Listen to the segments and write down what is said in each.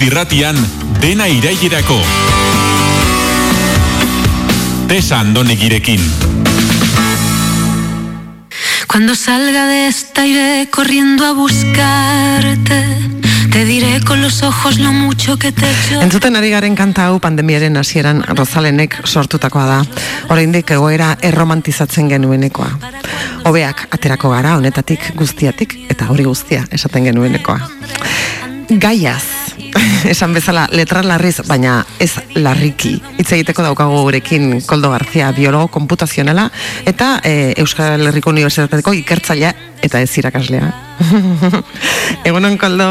irratian dena irailerako. Tesa andonegirekin. Cuando salga de esta iré corriendo a buscarte Te diré con los ojos lo mucho que te echo Entzuten ari garen kanta hau pandemiaren hasieran Rozalenek sortutakoa da. Oraindik egoera erromantizatzen genuenekoa. Hobeak aterako gara honetatik guztiatik eta hori guztia esaten genuenekoa. Gaiaz, esan bezala letra larriz, baina ez larriki. Hitz egiteko daukagu gurekin Koldo Garzia, biologo komputazionala eta e, Euskal Herriko Unibertsitateko ikertzailea eta ez irakaslea. Egunon Koldo,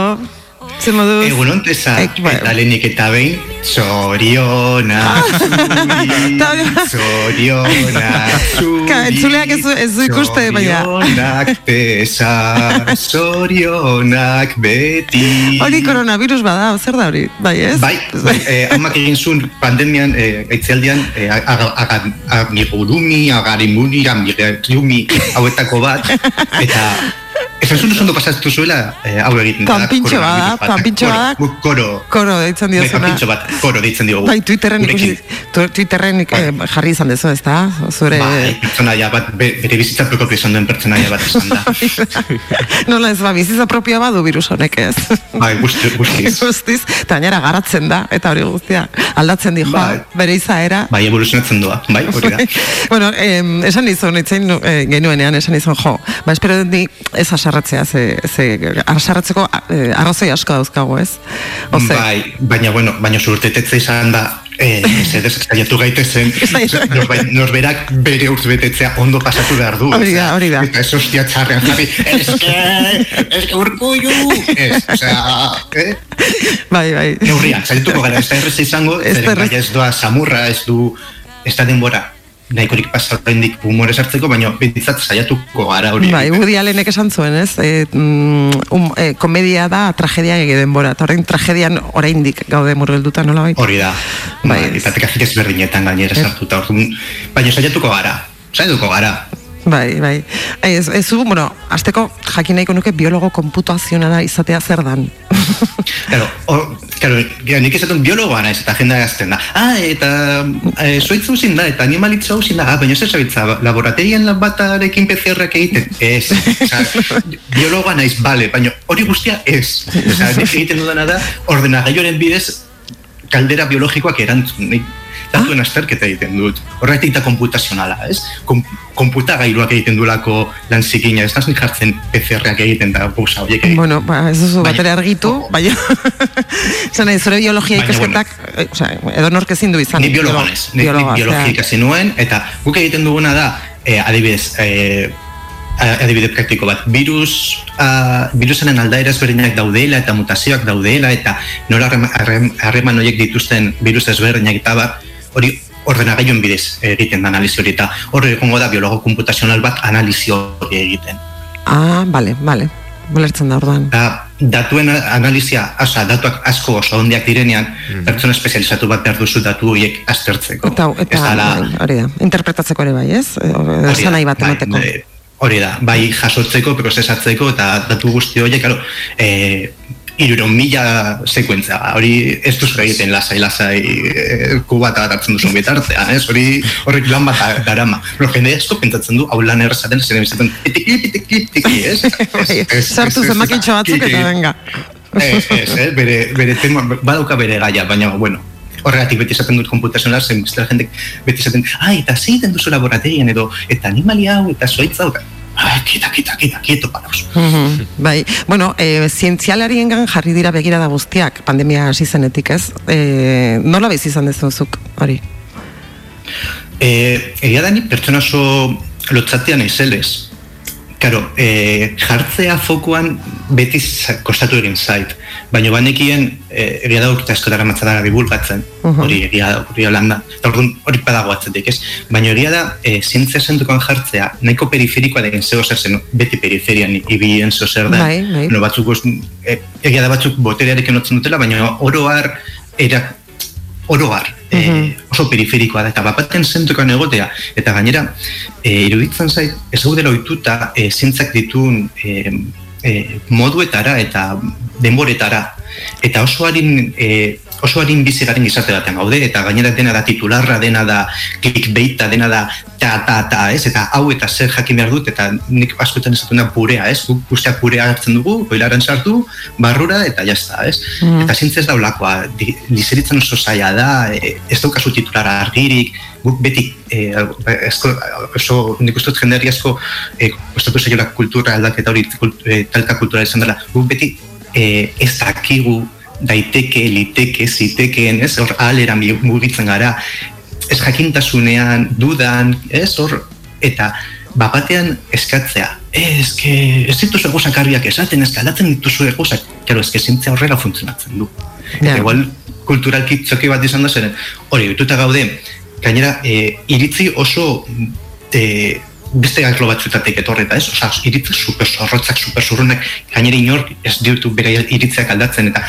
moduz? Egunon tesa, Ek, bai. eta lehenik eta behin, zorionak zuri, zorionak zuri, entzuleak ez ez du ikuste, baina. Zorionak tesa, zorionak beti. Hori koronavirus bada, zer da hori, bai ez? Bai, bai eh, amak egin zuen pandemian, eh, aitzialdian, eh, aga- aga- amigurumi, agarimuni, amigurumi, hauetako bat, eta Esan zuen oso ondo pasatu zuela, eh, hau egiten da. Koronavirus bada, Koro, bada. Koro, Koro deitzen Bai, diozuna. panpintxo bat, koro deitzen diogu. Bai, Twitterren ikusi, Twitterren eh, jarri izan dezu, ez da? Zure... Bai, pertsonaia bat, be, bere bizitza propio izan duen pertsonaia bat izan da. Nola ez ba, bizitza propioa badu virus honek ez. Bai, guzti, guztiz. Guztiz, eta gainera garatzen da, eta hori guztia, aldatzen di joa, Bai. bere izaera. Bai, evoluzionatzen doa, bai, hori da. bueno, em, esan nizun, itzein nu- eh, genuenean, esan nizun, jo, ba, espero dut ni ez asarratzea, ze, ze asarratzeko eh, arrazoi asko dauzkago, ez? Oze, Bai, baina, bueno, baina zurtetetze izan da, eh, zedez, saiatu gaitezen, Saiatu. norbai- norberak bere urte betetzea ondo pasatu behar du. Hori da, hori da. Eta ez hostia txarrean jarri, eske, eske urkullu, ez, osea, eh? bai, bai. Neurrian, saiatuko gara, ez da errez izango, Ez da errez. bai ez doa samurra, ez du, ez da denbora, nahikorik pasauendik humore sartzeko, baina bintzat saiatuko gara hori. Bai, egiten. Woody Allenek esan zuen, ez? E, mm, um, e, komedia da tragedia ege denbora, eta orain tragedian oraindik gaude murgelduta nola bai? Hori da, Bai. bai, eta tekazik ezberdinetan gainera sartuta, orduan, baina saiatuko gara, saiatuko gara. Bai, bai. Ez, ez bueno, azteko jakin nahiko nuke biologo komputazionala izatea zer dan. Claro, o, claro, ja, nik esaten biologoa naiz eta jendea gazten da. Ah, eta e, zoitzu zin da, eta animalitza hau zin da, ah, baina zer zabitza, laboraterian lan batarekin PCR-ak egiten? Ez, biologoa naiz, bale, baina hori guztia ez. Oza, nik egiten dudana da, ordenagailoren bidez, kaldera biologikoak erantzun. Nik, datuen azterketa egiten dut. Horretik da komputazionala, ez? Kom, konputagailuak egiten duelako lan zikina, ez naz nik jartzen PCR-ak egiten da gauza horiek egiten. Bueno, ba, ez duzu batere argitu, baina... Zena, zure biologia ikasketak, eh, osea, edo nork ezin du izan. Ni biologoa biolo- naiz, ni, ni biologia ikasi nuen, eta guk egiten duguna da, eh, adibidez, eh, adibide praktiko bat, virus, uh, virusaren aldaera ezberdinak daudela eta mutazioak daudela eta nola harrema- harrem- harreman horiek dituzten virus ezberdinak eta bar, hori ordenagailuen bidez egiten da analizi hori eta horre egongo da biologo komputazional bat analizi hori egiten. Ah, bale, bale. Bolertzen da orduan. Da, datuen analizia, oza, datuak asko oso ondiak direnean, pertsona espezializatu bat behar duzu datu horiek aztertzeko. Eta, eta Ez dala- bai, hori da, interpretatzeko ere bai, ez? Esan da, nahi bat bai, emateko. eh, Hori da, bai jasotzeko, prozesatzeko eta datu guzti horiek, claro, eh, iruron mila sekuentza, hori ez duzu egiten lasai, lasai, eh, kubata bat hartzen duzun bitartean, ez? Hori horrek lan bat da- darama. Pero jende asko pentsatzen du, hau lan errazaten, zer ebizaten, tiki, tiki, tiki, ez? Bai, sartu zenbakitxo batzuk eta venga. Ez, ez, eh? bere, bere tema, badauka bere gaia, baina, bueno, horregatik beti esaten dut komputazional, zen bestela jendek beti esaten, ai, eta zeiten duzu laboraterian edo, eta animalia hau, eta zoitza ai, kita, kita, kita, kieto paraus. Mhm, bai, bueno, e, zientzialariengan jarri dira begirada guztiak pandemia hasi zenetik, ez? E, nola bizi izan dezuzuk hori? E, egia da ni pertsona oso lotzatean naizelez. Karo, e, jartzea fokuan beti kostatu egin zait. Baina banekien, e, egia da urte asko dara matzadara divulgatzen, Mhm. hori egia da, hori landa. Eta orduan hori padago atzetik, ez? Baina egia da, e, zientzia zentukan jartzea, nahiko periferikoa den zeo zer zen, beti periferian ibien zeo zer da. Bai, bai. No, batzuk, e, egia da batzuk boterearekin otzen dutela, baina oroar, era, oroar, eh, oso periferikoa da, eta bapaten zentukan egotea, eta gainera, eh, iruditzen zait, ez gaudela ohituta eh, zientzak ditun eh, eh, moduetara eta denboretara. Eta oso harin e, oso harin bizigaren gizarte batean gaude, eta gainera dena da titularra, dena da clickbaita, dena da ta, ta, ta, ez, eta hau eta zer jakin behar dut, eta nik askotan ez da purea, ez, guztiak purea hartzen dugu, boilaren sartu, barrura, eta jazta, ez, mm. eta zintzez daulakoa, dizeritzen oso zaila da, e, ez daukazu titulara argirik, guk beti eh, esko, oso, nik uste dut jendeari asko eh, gustatu zaiola kultura aldaketa hori eh, talka kultura izan dela. Guk beti eh, ez dakigu daiteke, liteke, zitekeen, ez, hor alera mugitzen gara, ez jakintasunean, dudan, ez, hor, eta bapatean eskatzea, ez, que, ez dituzu egozak arbiak esaten, ez aldatzen dituzu egozak, kero, ez zintzea horrela funtzionatzen du. Yeah. Eta igual, kulturalki txoki bat izan da zen, hori, bituta gaude, gainera, e, iritzi oso e, beste gaklo batzutatik etorreta, ez? Osa, iritzi super zorrotzak, super zurrunak, gainera inor ez diutu bere iritziak aldatzen, eta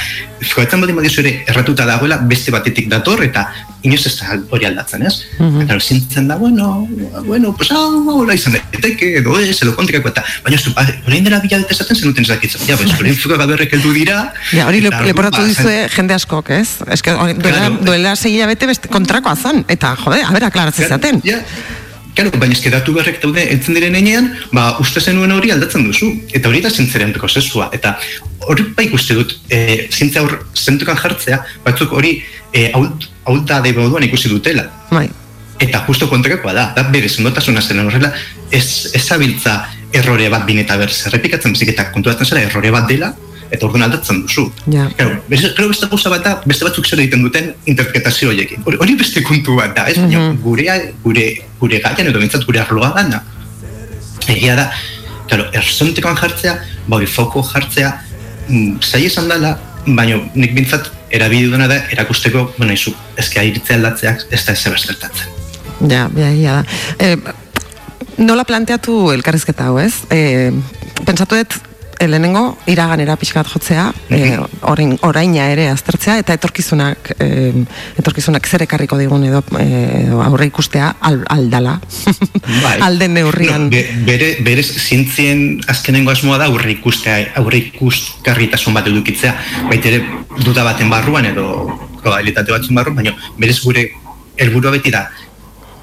joetan badin badizu ere erratuta dagoela beste batetik dator, eta inoz ez da hori aldatzen, ez? Mm -hmm. Eta zintzen da, bueno, bueno, pues hau, hau, hau, izan daiteke, edo ez, edo kontrikako, eta baina ez du, horrein dela bila dut esaten zenuten ezakitzen, ja, bez, horrein fuka gaberrek heldu dira. Ja, hori leporatu dizue jende askok, ez? Ez que duela, claro, duela segila bete beste kontrakoa zan, eta, jode, a ber, aklaratzen zaten. Ja, Claro, baina eske datu berrek daude entzen diren enean, ba, uste zenuen hori aldatzen duzu. Eta hori da zintzaren prozesua. Eta hori bai ikuste dut, e, zintzea hor zentukan jartzea, batzuk hori e, haut da duan ikusi dutela. Bai. Eta justo kontrakoa da, da bere zendotasuna zen horrela, ez, ez errore bat bineta berz, errepikatzen bezik eta konturatzen zera errore bat dela, eta orduan aldatzen duzu. Ja. Claro, beste, beste gauza bat da, beste batzuk zer egiten duten interpretazio horiekin. Hori beste kontu bat da, ez? Mm -hmm. gure, gure, gure gaian edo bintzat gure arloa gana. Egia da, claro, erzontekoan jartzea, bai, foko jartzea, mm, zai esan dela, baina nik bintzat erabide duna da, erakusteko, bueno, izu, ezke airitzea aldatzeak, ez da ez. Ja, ja, ja. Eh, nola planteatu elkarrizketa hau, ez? Eh, pentsatu dut, lehenengo iraganera pixkat jotzea, e, oraina ere aztertzea eta etorkizunak e, etorkizunak zer ekarriko digun edo, e, aurre ikustea al, aldala. Bai. Alde neurrian. No, bere, bere zintzien azkenengo asmoa da aurre ikustea, aurre ikuskarritasun bat edukitzea, baita ere duda baten barruan edo probabilitate batzun barruan, baina berez gure helburua beti da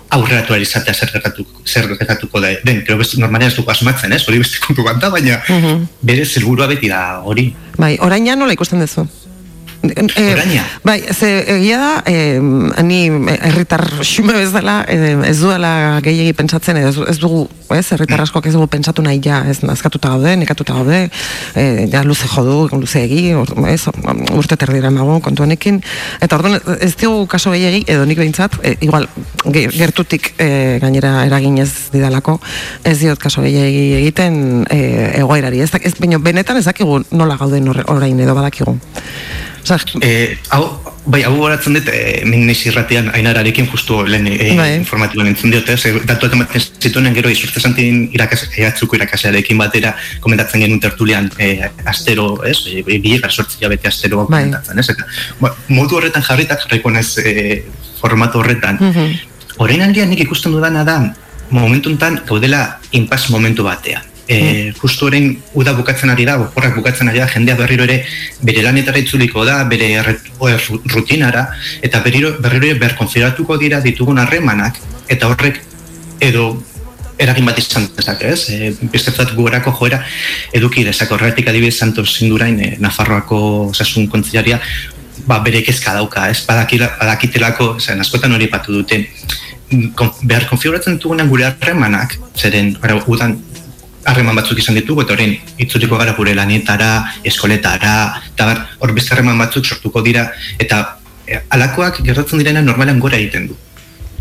aurreratu izatea zer gertatuko zer gertatuko da den. Pero beste normalean ez dugu asmatzen ez? Hori beste kontu bat da baina uh -huh. bere helburua beti da hori. Bai oraina nola ikusten duzu Eh, bai, ze egia da, eh, ni herritar xume bezala, eh, ez duela gehiegi pentsatzen, ez, ez dugu, ez, herritar asko ez dugu pentsatu nahi ja, ez nazkatuta gaude, nekatuta gaude, eh, ja luze jodu, luze egi, ez, urte terdira mago kontuanekin, eta orduan ez dugu kaso gehiegi, edo nik behintzat, eh, igual, gertutik eh, gainera eragin ez didalako, ez diot kaso gehiegi egiten eh, egoerari, ez, ez, benetan ez dakigu nola gauden orain edo badakigu. Eh, hau, bai, hau horatzen dut, e, min irratian ainararekin justu lehen e, bai. informatiboan entzun diote, ze datu ematen zituen gero izurte zantin irakas, eatzuko irakasearekin batera komentatzen genuen tertulian e, astero, ez, e, bilegar sortzi jabete astero bai. komentatzen, ez, eta, ba, modu horretan jarritak jarriko nez e, formato horretan. Mm -hmm. Horein handian nik ikusten dudana da, momentuntan gaudela inpas momentu batean e, justu orain uda bukatzen ari da, oporrak bukatzen ari da, jendea berriro ere bere lanetara itzuliko da, bere rutinara, eta berriro, berriro ere berkonfiguratuko dira ditugun harremanak, eta horrek edo eragin bat izan dezak, ez? E, Biztetzat guerako joera eduki dezak horretik adibidez Santos Sindurain, e, Nafarroako osasun kontzilaria, ba, bere kezka dauka, ez? Badakitelako, zen, askotan hori patu dute, kon, behar konfiguratzen ditugunan gure harremanak, zeren, ara, udan harreman batzuk izan ditugu, eta horrein, itzuliko gara gure lanetara, eskoletara, eta hor beste harreman batzuk sortuko dira, eta e, alakoak gertatzen direna normalan gora egiten du.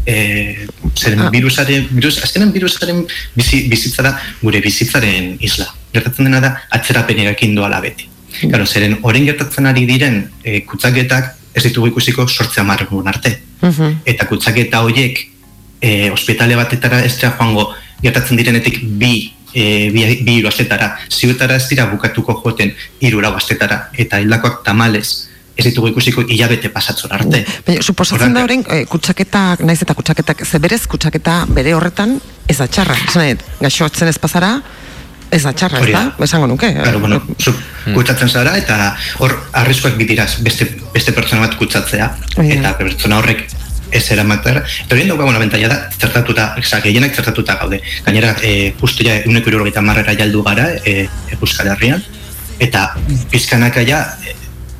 E, zeren ah. virusaren, virus, azkenen virusaren bizi, bizitza da gure bizitzaren isla. Gertatzen dena da, atzerapen erakin doala beti. Mm. Claro, zeren, horrein gertatzen ari diren e, kutsaketak ez ditugu ikusiko sortzea margun arte. Mhm. Eta kutsaketa horiek e, ospitale batetara ez joango gertatzen direnetik bi e, bi, bi hiru astetara, ziuetara ez dira bukatuko joten hiru lau astetara, eta hildakoak tamales, ez ditugu ikusiko hilabete pasatzen arte. Baina, suposatzen da horren, e, kutsaketak, naiz eta kutsaketak, ze berez kutsaketa bere horretan, ez da txarra. Zanet, gaixotzen ez pasara, Ez da txarra, ez da? Esango nuke. Claro, bueno, zu kutsatzen zara eta hor arriskuak bidiraz beste, beste pertsona bat kutsatzea eta pertsona horrek ez eramatera. Eta hori daukagun abentaia da, zertatuta, oza, gehienak zertatuta gaude. Gainera, e, justu ja, uneko irurogeita marrera jaldu gara, e, Euskal Herrian, eta pizkanaka ja, e,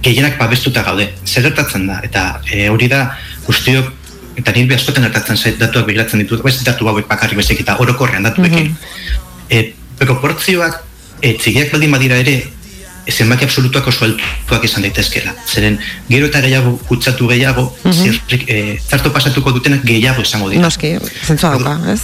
gehienak babestuta gaude. Zer gertatzen da, eta e, hori da, guztiok, eta nire askotan gertatzen zait datuak begiratzen ditut, ez datu hauek bakarrik bezik eta orokorrean datuekin. e, proportzioak e, txikiak baldin badira ere zenbaki absolutuak oso altuak izan daitezkela. Zeren, gero eta gehiago kutsatu gehiago, zirrik, e, zarto pasatuko dutenak gehiago izango dira. Noski, zentzua dauka, ez?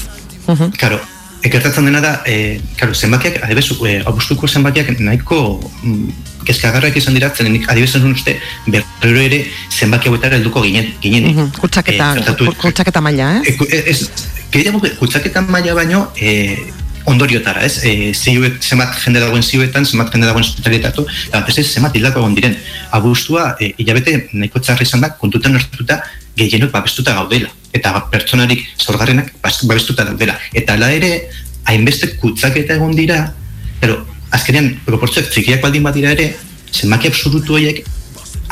Mhm. Karo, ekertatzen dena da, e, karo, zenbakiak, adibes, e, abustuko zenbakiak nahiko mm, kezkagarrak izan dira, zeren nik adibes ez uste, berriro ere zenbaki hauetara helduko ginen. ginen Mhm. Kutsaketa, ku- kutsaketa maila? E, ku- e- ez, gehiago kutsaketa maila baino e, ondoriotara, ez? E, ziuet, zenbat jende dagoen ziuetan, zenbat jende dagoen hospitalietatu, eta batez ez zenbat hildako egon diren. Abustua, e, hilabete nahiko txarra izan da, kontutan hartuta gehienok babestuta gaudela. Eta pertsonarik zorgarrenak babestuta daudela. Eta ala ere, hainbeste kutsaketa egon dira, pero azkenean, proportzioak txikiak baldin badira ere, zenbaki absolutu horiek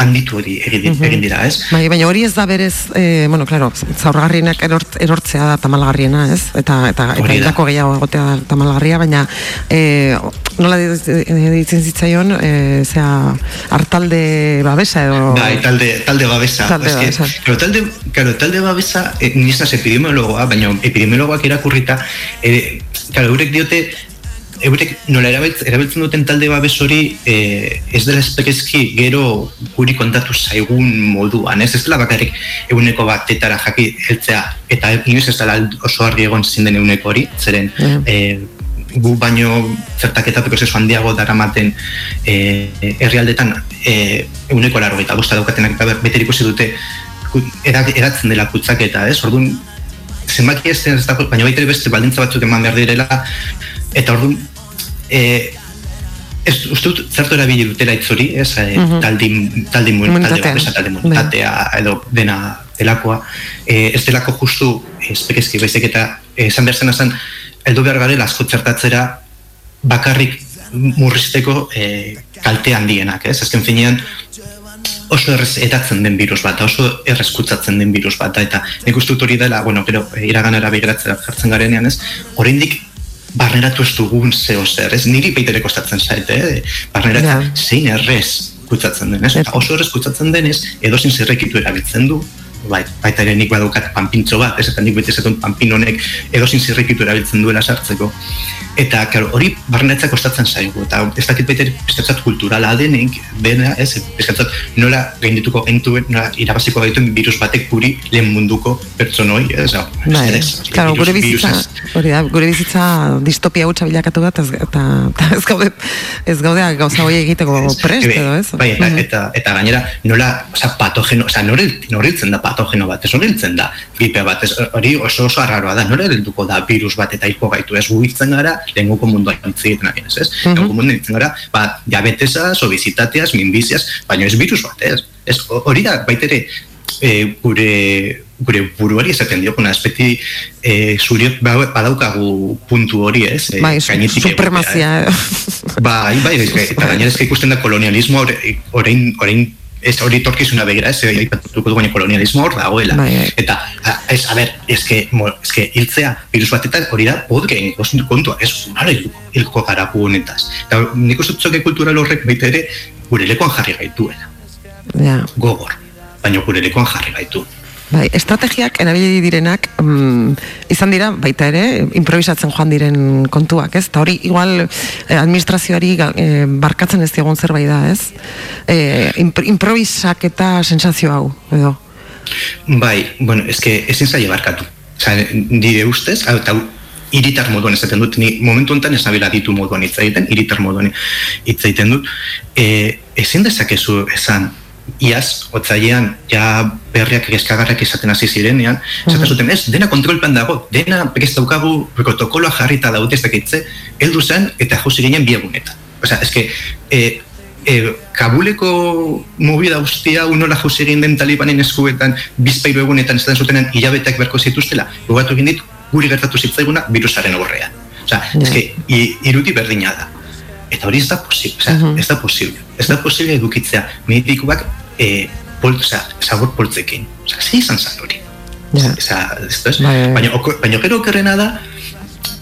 handitu hori egin, egin dira, ez? Bai, baina hori ez da berez, eh, bueno, claro, zaurgarrienak erort, erortzea da tamalgarriena, ez? Eta eta eta hildako gehiago egotea da tamalgarria, baina eh, nola ditzen zitzaion, eh, zea, hartalde babesa edo... Bai, talde, talde babesa. Talde babesa. Claro, talde, claro, talde babesa, eh, ni ez epidemiologoa, baina epidemiologoak irakurrita, eh, claro, eurek diote, eurek nola erabiltzen, erabiltzen duten talde babes hori eh, ez dela espekezki gero guri kontatu zaigun moduan, ez ez dela bakarrik eguneko batetara jaki heltzea, eta inoiz ez dela oso argi egon zin den eguneko hori, zeren Ja. eh, gu baino zertaketa prozesu handiago daramaten eh, herrialdetan eh, eguneko laro eta bosta daukatenak eta beter ikusi dute eratzen dela kutsaketa, ez? Orduan, zenbaki ez dago, baina baita ere beste baldintza batzuk eman behar direla, eta orduan, eh, ez, uste dut zertu erabili dutela itzori, ez, eh, Mhm. taldi, taldi, mu- talde Immunitatea. babesa, talde Bai. edo dena delakoa, eh, ez delako justu espekezki, baizik eta esan behar zena zen, heldu behar garela asko txertatzera bakarrik murrizteko eh, kalte handienak, ez? Azken finean, oso errez edatzen den virus bat, oso errez kutsatzen den virus bat, eta nik uste dut hori dela, bueno, gero, iraganera begiratzera jartzen garenean, ez? Oraindik barneratu ez dugun zeo zer, ez? Niri beitere kostatzen zaite, eh? Barneratzen Ja. zein errez kutsatzen den, ez? Et- Eta oso errez kutsatzen denez, edozin zerrekitu erabiltzen du, bai, baita ere nik badaukat panpintxo bat, ez eta nik bete esaten panpin honek edozin zirrikitu erabiltzen duela sartzeko. Eta, claro, hori barnetzak kostatzen zaigu, eta ez dakit baita ere kulturala denik, dena, ez, eskatzat nola gaindituko gaintuen, nola irabaziko gaituen virus batek guri lehen munduko pertsonoi, ez, hau, Bai, claro, gure bizitza, hori da, gure bizitza distopia hutsa bilakatu da, eta, ez- gaude, ez gaude gauza hori egiteko prest edo, ez? Bai, eta, Mhm. eta, eta gainera, nola, oza, patogeno, oza, noril, noriltzen da patogeno bat, ez noriltzen da gripe bat, ez, hori oso oso arraroa da, nora helduko da virus bat eta hiko gaitu, ez guitzen gara, lehenguko munduan hitz egiten ari ez, ez? Mhm. Lehenguko munduan hitzen gara, ba, diabetesaz, obesitateaz, minbiziaz, baina ez virus bat, ez? Ez, hori da, baitere, e, gure gure buruari esaten dio, kuna, espeti e, zuriok ba- badaukagu puntu hori, ez? E, Bai, supremazia. Bai, bai, ez, eta gainera ikusten da kolonialismo orain orain ez hori torkizuna begira, ez aipatuko du baina kolonialismo hor dagoela. Bai, bai. Eta a, ez a ber, eske mo, eske hiltzea virus batetan hori da podgen kontua, ez nola hilko gara gu honetaz. Eta nik uste dut zoke kultural horrek baita ere gure lekuan jarri gaituela, Ja. gogor. Baina gure lekuan jarri gaitu. Bai, estrategiak erabili direnak mm, izan dira baita ere improvisatzen joan diren kontuak, ez? Ta hori igual eh, administrazioari eh, barkatzen ez diegon zerbait da, ez? Eh, impro- improvisak eta sensazio hau, edo. Bai, bueno, eske ezin zaila barkatu. Osa, nire ustez, eta iritar moduan esaten dut, ni momentu honetan ez nabila ditu moduan hitz egiten, iritar moduan hitz egiten dut, e, ezin dezakezu esan, iaz, otzailean, ja berriak egeskagarrak izaten hasi zirenean, esaten zuten, ez, dena kontrolpan dago, dena ez daukagu protokoloa jarrita daude ez dakitze, heldu zen eta jauzi ginen biegunetan. Osea, eske, e, e, Kabuleko movida guztia unola jauzi egin den talibanen eskuetan bizpairu egunetan esaten zutenen hilabeteak berko zituztela, gogatu egin dit, guri gertatu zitzaiguna virusaren aurrean. Osa, Ja. eske, i- irudi berdina da. Eta hori ez da posible, oza, Mhm. ez da posible. Ez da posible edukitzea medikuak e, pol, oza, zabor poltzekin. Oza, ze izan zan hori. Ja. Oza, ez da, Bai, bai. baina, baina gero okerrena da,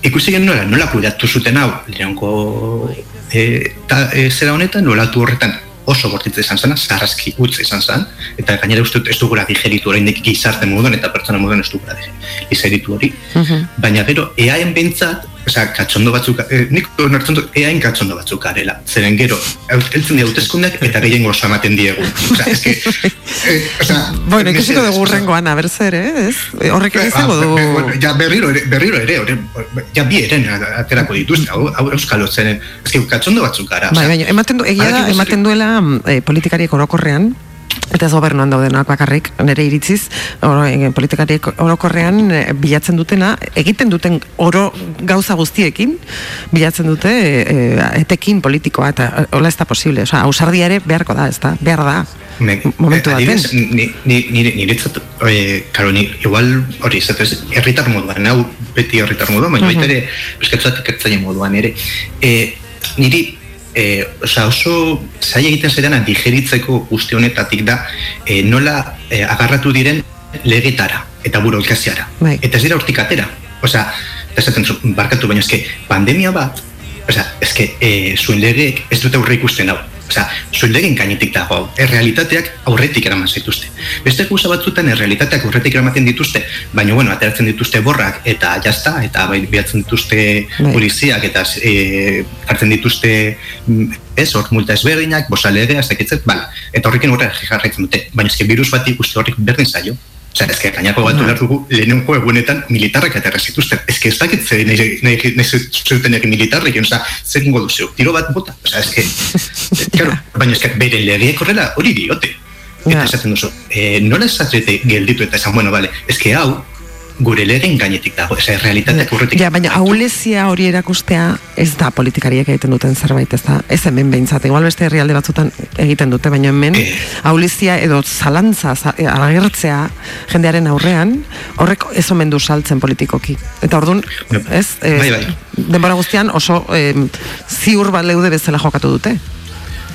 ikusi gen nola, nola kudeatu zuten hau, lehenko e, ta, e, zera honetan, nolatu horretan oso bortitza izan zena, zarrazki utza izan zen, eta gainera uste ez dugula digeritu oraindik gizarte moduan eta pertsona moduan ez dugula digeritu hori. Mhm. Baina gero, eaen bentsat, osea, katxondo batzuk, eh, nik onartzen dut, eaen katxondo batzuk garela. Zeren gero, heltzen dira hauteskundeak eta gehiengo oso ematen diegu. Osea, eske, eh, osea, Bueno, ikusiko dugu urrengoan, aber zer, eh? ez? Horrek ere izango Ah, be- be- du... bueno, ja berriro ere, berriro ere, ore, ja bi eren aterako dituzte, hau, hau euskal otzenen, eske katxondo batzuk gara. Bai, baina, ematen du, egia da, ematen duela eh, politikariek orokorrean, eta ez gobernuan daudenak bakarrik, nire iritziz, oro, eh, politikariek orokorrean eh, bilatzen dutena, egiten duten oro gauza guztiekin, bilatzen dute eh, etekin politikoa, eta hola ez da posible, osea, ausardia ere beharko da, ez da, behar da, Me, momentu baten. adibidez, ni, ni, nire, niretzat, eh, karo, ni, igual, hori, ez ez, herritar moduan, hau beti herritar moduan, baina baita ere, eskatzuat ikertzaile moduan ere, eh, niri, eh, osea, oso zaila egiten zaidan digeritzeko guzti honetatik da, eh, nola eh, agarratu diren legetara eta burokraziara. Bai. Eta ez dira hortik atera. Eta esaten zu, barkatu, baina eske, pandemia bat, osea, eske, e, zuen legeek ez dute aurre ikusten hau. Osea, zuen legeen gainetik dago hau. Errealitateak aurretik eraman zaituzte. Beste gauza batzutan errealitateak aurretik eramaten dituzte, baina bueno, ateratzen dituzte borrak eta jazta, eta bai, bihatzen dituzte Bai. poliziak eta e, hartzen dituzte mm, ez, hor multa ezberdinak, bosa legea, ez dakitzen, bala. Eta horrekin horre jarraitzen dute. Baina eske virus bat ikuste horrek berdin zaio. Osea, eske gainako batu behar dugu lehenengo egunetan militarrak aterra zituzten. Eske ez dakit ze nahi, nahi, nahi zuten egi militarrek, osea, zer ingo duzu, tiro bat bota. Osea, eske, claro, baina eske bere legeek horrela hori diote. Eta esaten duzu, eh, nola esatzete gelditu eta esan, bueno, vale, eske hau, gure legeen gainetik dago, osea, realitateak urretik. Ja, baina aulezia hori erakustea ez da politikariek egiten duten zerbait, ez da, ez hemen behintzat, igual beste herrialde batzutan egiten dute, baina hemen Eh. aulezia edo zalantza za- eh, agertzea jendearen aurrean, horrek ez omen du saltzen politikoki. Eta orduan, ez, eh, Bai, bai. denbora guztian oso eh, ziur bat leude bezala jokatu dute.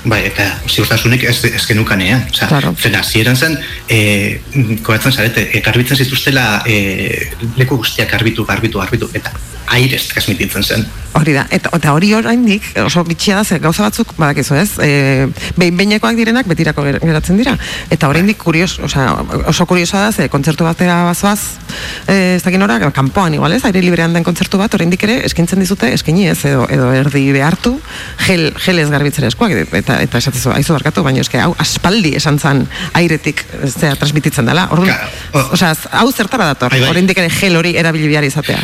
Bai, eta ziurtasunik ez, ez genukanean. Osa, Claro. Zena, zieran zen, e, koratzen zarete, e, garbitzen zituztela e, leku guztiak garbitu, garbitu, garbitu, eta airez transmititzen zen. Hori da, eta, eta hori oraindik oso bitxia da, ze gauza batzuk, badakizu ez, e, behin behinekoak direnak betirako ger- geratzen dira. Eta oraindik kurios, osea, oso kuriosoa da, ze kontzertu batera bazoaz, e, ez dakin ora, kanpoan igual ez, aire librean den kontzertu bat, oraindik ere eskaintzen dizute, eskaini ez, edo, edo erdi behartu, gel, gelez garbitzera eskuak, eta, eta esatezu, aizu barkatu, baina eske, hau, aspaldi esan zan airetik, zera, transmititzen dela. Orduan, osea, hau zertara dator, Bai, bai. oraindik ere gel hori erabili behar izatea.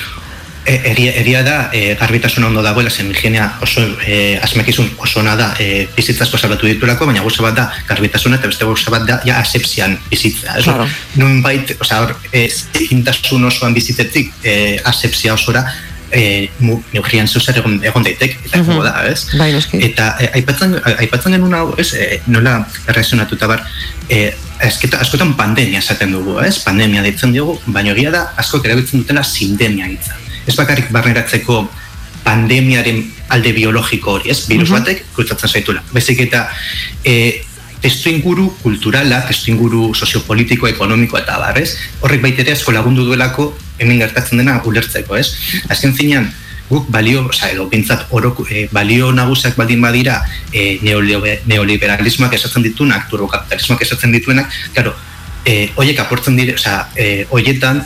E, eria, eria da, e, garbitasuna ondo dagoela, zen higienea oso e, asmakizun oso ona da e, bizitzazko salbatu ditulako, baina gauza bat da garbitasuna eta beste gauza bat da ja asepsian bizitza. Ez? Claro. Nun bait, osea, hor, e, zintasun osoan bizitetik e, asepsia osora, e, mu, neugrian zeuzer egon, egon daitek, eta Mhm. uh da, ez? Bai, noski. Eta e, aipatzen, aipatzen genuen hau, ez, e, nola errazionatuta bar, e, esketa, askotan pandemia esaten dugu, ez? Pandemia deitzen diogu, baina egia da, askok erabiltzen dutela sindemia hitza. Ez bakarrik barneratzeko pandemiaren alde biologiko hori, ez? Virus batek krutzatzen zaitula. Bezik eta e, testu inguru kulturala, testu inguru soziopolitiko, ekonomiko eta bar, ez? Horrek baitere asko lagundu duelako hemen gertatzen dena ulertzeko, ez? Azken finean, guk balio, oza, edo bintzat orok, e, balio nagusak baldin badira e, neoliberalismoak esatzen dituenak, turbokapitalismoak esatzen dituenak, claro, e, oiek aportzen dire, oza, e, oietan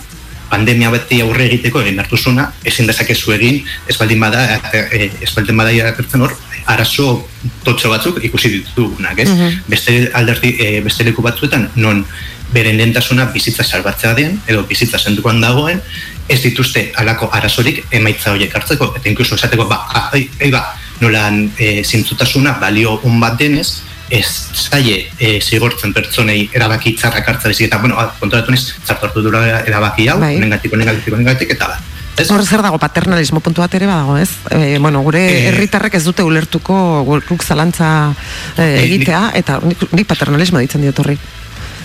pandemia beti aurre egiteko egin behar duzuna, ezin dezakezu egin, ez baldin bada, e, ez baldin bada hor, arazo totxo batzuk ikusi ditugunak, ez? Beste alderdi, e, beste leku batzuetan, non beren lehentasuna bizitza salbatzea den, edo bizitza sendukoan dagoen, ez dituzte alako arazorik emaitza horiek hartzeko, eta inkluso esateko, ba, ah, ai, ai, ba, nolan e, zintzutasuna balio on bat denez, ez zaie e, zigortzen pertsonei erabaki txarrak hartza bezik, eta, bueno, ah, konturatu niz, txartu hartu dura erabaki hau, Bai. honengatik, honengatik, honengatik, eta ba. Ez? Hor zer dago paternalismo puntu bat ere badago, ez? E, bueno, gure Eh, herritarrek ez dute ulertuko guk zalantza e, egitea eta nik, nik paternalismo ditzen diot horri.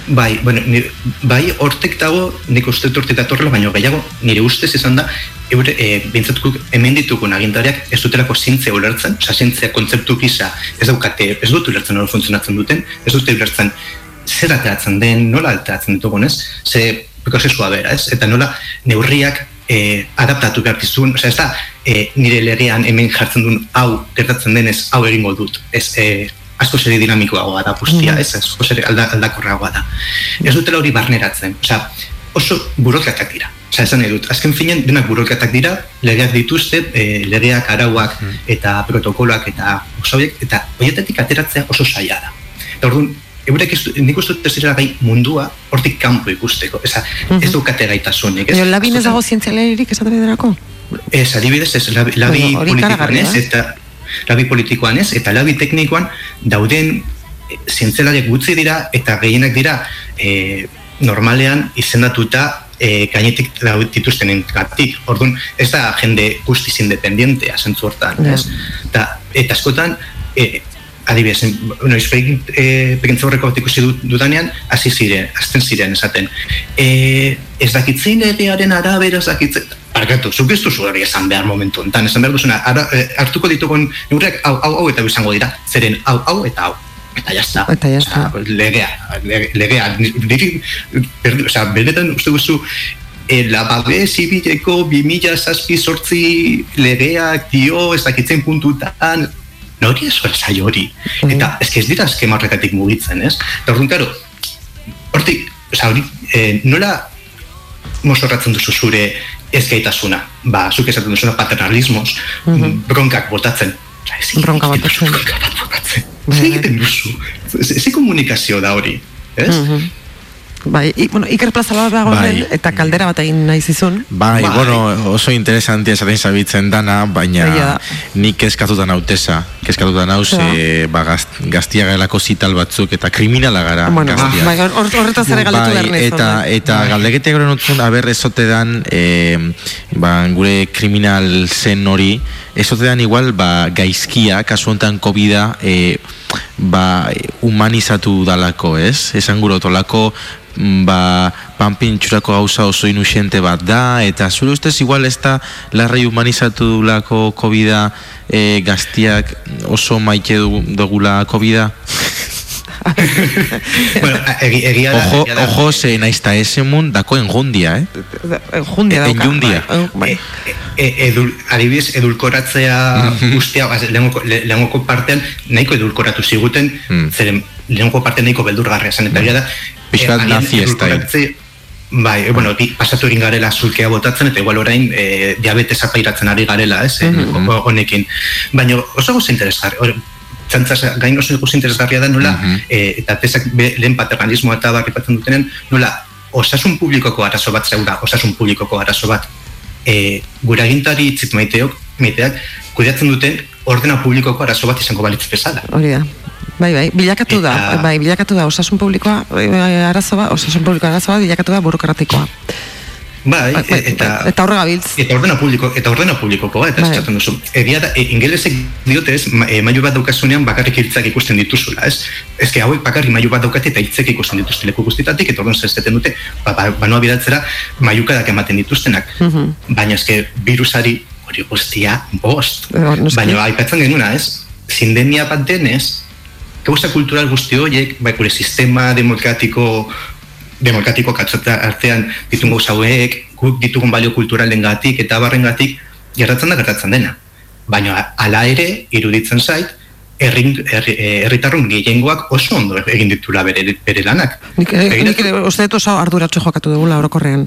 Bai, bueno, nire, bai, hortek dago, nik uste hortik datorrela, baina gehiago, nire ustez izan da, eure, e, bintzatukuk hemen ditugun agintariak ez dutelako zintzea ulertzen, oza, zintzea kontzeptu gisa ez daukate, ez dut ulertzen hori funtzionatzen duten, ez dute ulertzen zer ateratzen den, nola ateratzen ditugun, ez? Ze prozesua bera, ez? Eta nola neurriak e, adaptatu behar dizun, oza, ez da, e, nire legean hemen jartzen duen hau gertatzen denez, hau egingo dut, ez, e, asko zeri dinamikoagoa da guztia, mm. ez, asko zeri alda, aldakorragoa da. Ez dutela hori barneratzen, osea, oso burokratak dira. Osea, esan edut, azken finen denak burokratak dira, legeak dituzte, e, legeak, arauak mm. eta protokoloak eta osoiek, eta horietatik ateratzea oso saia da. Eta orduan, eurek ez, nik uste dut ez gai mundua hortik kanpo ikusteko, Eza, mm -hmm. ez dukate gaitasunik. Ez, labin ez dago zientzialeririk esatu biderako? Ez, adibidez, ez, labi, labi bueno, politikoan ez, eh? eta labi politikoan ez, eta labi teknikoan dauden eh, zientzelariak gutzi dira eta gehienak dira e, normalean izendatuta e, gainetik dituztenen gatik. Orduan, ez da jende guztiz independientea zentzu hortan. Yeah. eta askotan, e, adibidez, bueno, izpegin e, horreko bat ikusi dudanean, hasi ziren, azten ziren esaten. E, ez dakitzen egearen arabera, ez dakitzen, Arkatu, zuk ez duzu hori esan behar momentu enten, esan behar duzuna, ara, e, hartuko ditugun neurriak hau, hau, hau eta bizango dira, zeren hau, hau eta hau. Eta jazta. Eta jazta. Legea, legea. Niri, o sea, benetan uste guzu, e, lababe zibileko bi mila zazpi sortzi legeak dio, ez dakitzen puntutan, nori ez zai hori. Mm. Eta ez ez dira eskemarrekatik mugitzen, ez? Eta orduan, karo, hortik, oza, hori, e, nola mosorratzen duzu zure ez gaitasuna, ba, zuk esaten duzuna paternalismos, mm -hmm. bronkak botatzen. Bronka botatzen. Bronka botatzen. Zer egiten duzu? Zer komunikazio da hori? Ez? Mm -hmm. Bai, i, bueno, Iker Plaza dago bai. eta kaldera bat egin nahi zizun. Bai, bai. bueno, oso interesantia esaten zabitzen dana, baina Eia. nik kezkatuta nautesa. Kezkatuta nauz, e, ba, gazt, gaztia gaelako zital batzuk eta kriminala gara bueno, gaztia. Bai, horretaz ere galdetu bai, behar Eta, eta bai. galdegetea gure notzun, aber ezote dan, e, ba, gure kriminal zen hori, ezote dan igual, ba, gaizkia, kasu honetan COVID-a, e, ba, humanizatu dalako, ez? Esan gure ba, panpin txurako gauza oso inusiente bat da, eta zure ustez igual ez da larrei humanizatu lako COVID-a e, gaztiak oso maite dugula COVID-a? bueno, egia da. Ojo, ojo, ze naizta ese mun dako enjundia, eh? Enjundia dauka. Enjundia. Bai. E, edul, adibidez, edulkoratzea guztia, lehengoko partean, nahiko edulkoratu ziguten, mm. zeren lehengoko partean nahiko beldurgarria zen, eta da, eh, nazi ez da. Bai, e, bueno, pasatu egin garela zulkea botatzen, eta igual orain e, diabetes apairatzen ari garela, ez, mm honekin. Baina oso goz interesgarri, txantzaz gain oso goz interesgarria da nola, mm eta tesak lehen paternalismoa eta barri dutenen, nola, osasun publikoko arazo bat zeura, osasun publikoko arazo bat, e, gure agintari itzit maiteok, maiteak, kudeatzen duten ordena publikoko arazo bat izango balitz bezala. Hori da. Bai, bai, bilakatu da, bai, bilakatu da, osasun publikoa, bai, bai, arazo bat, osasun publikoa arazo bat, bilakatu da burokratikoa. Bai, bai, bai, eta eta horrega biltz. Eta ordena publiko, eta ordena publikoko, eta bai. esaten duzu. Egia da, e, ingelesek diote ez, ma, e, maiu bat daukasunean bakarrik hiltzak ikusten dituzula, ez? Que hauek bakarrik maiu bat daukate eta hiltzek ikusten dituzte leku guztitatik, eta orduan zezteten dute, ba, ba, banoa bidatzera, maiukadak ematen dituztenak. Mm Baina ez que virusari hori guztia bost. Baina aipatzen genuna, ez? Zindenia bat denez, gauza kultural guzti horiek, bai gure sistema demokratiko demokratiko katzota artean ditugun gauza hauek, guk ditugun balio kulturalen gatik eta barren gatik, gertatzen da gertatzen dena. Baina hala ere, iruditzen zait, herritarrun gehiengoak oso ondo egin ditura bere, bere lanak. Nik, eh, nik uste dut oso arduratxo jokatu dugula orokorrean.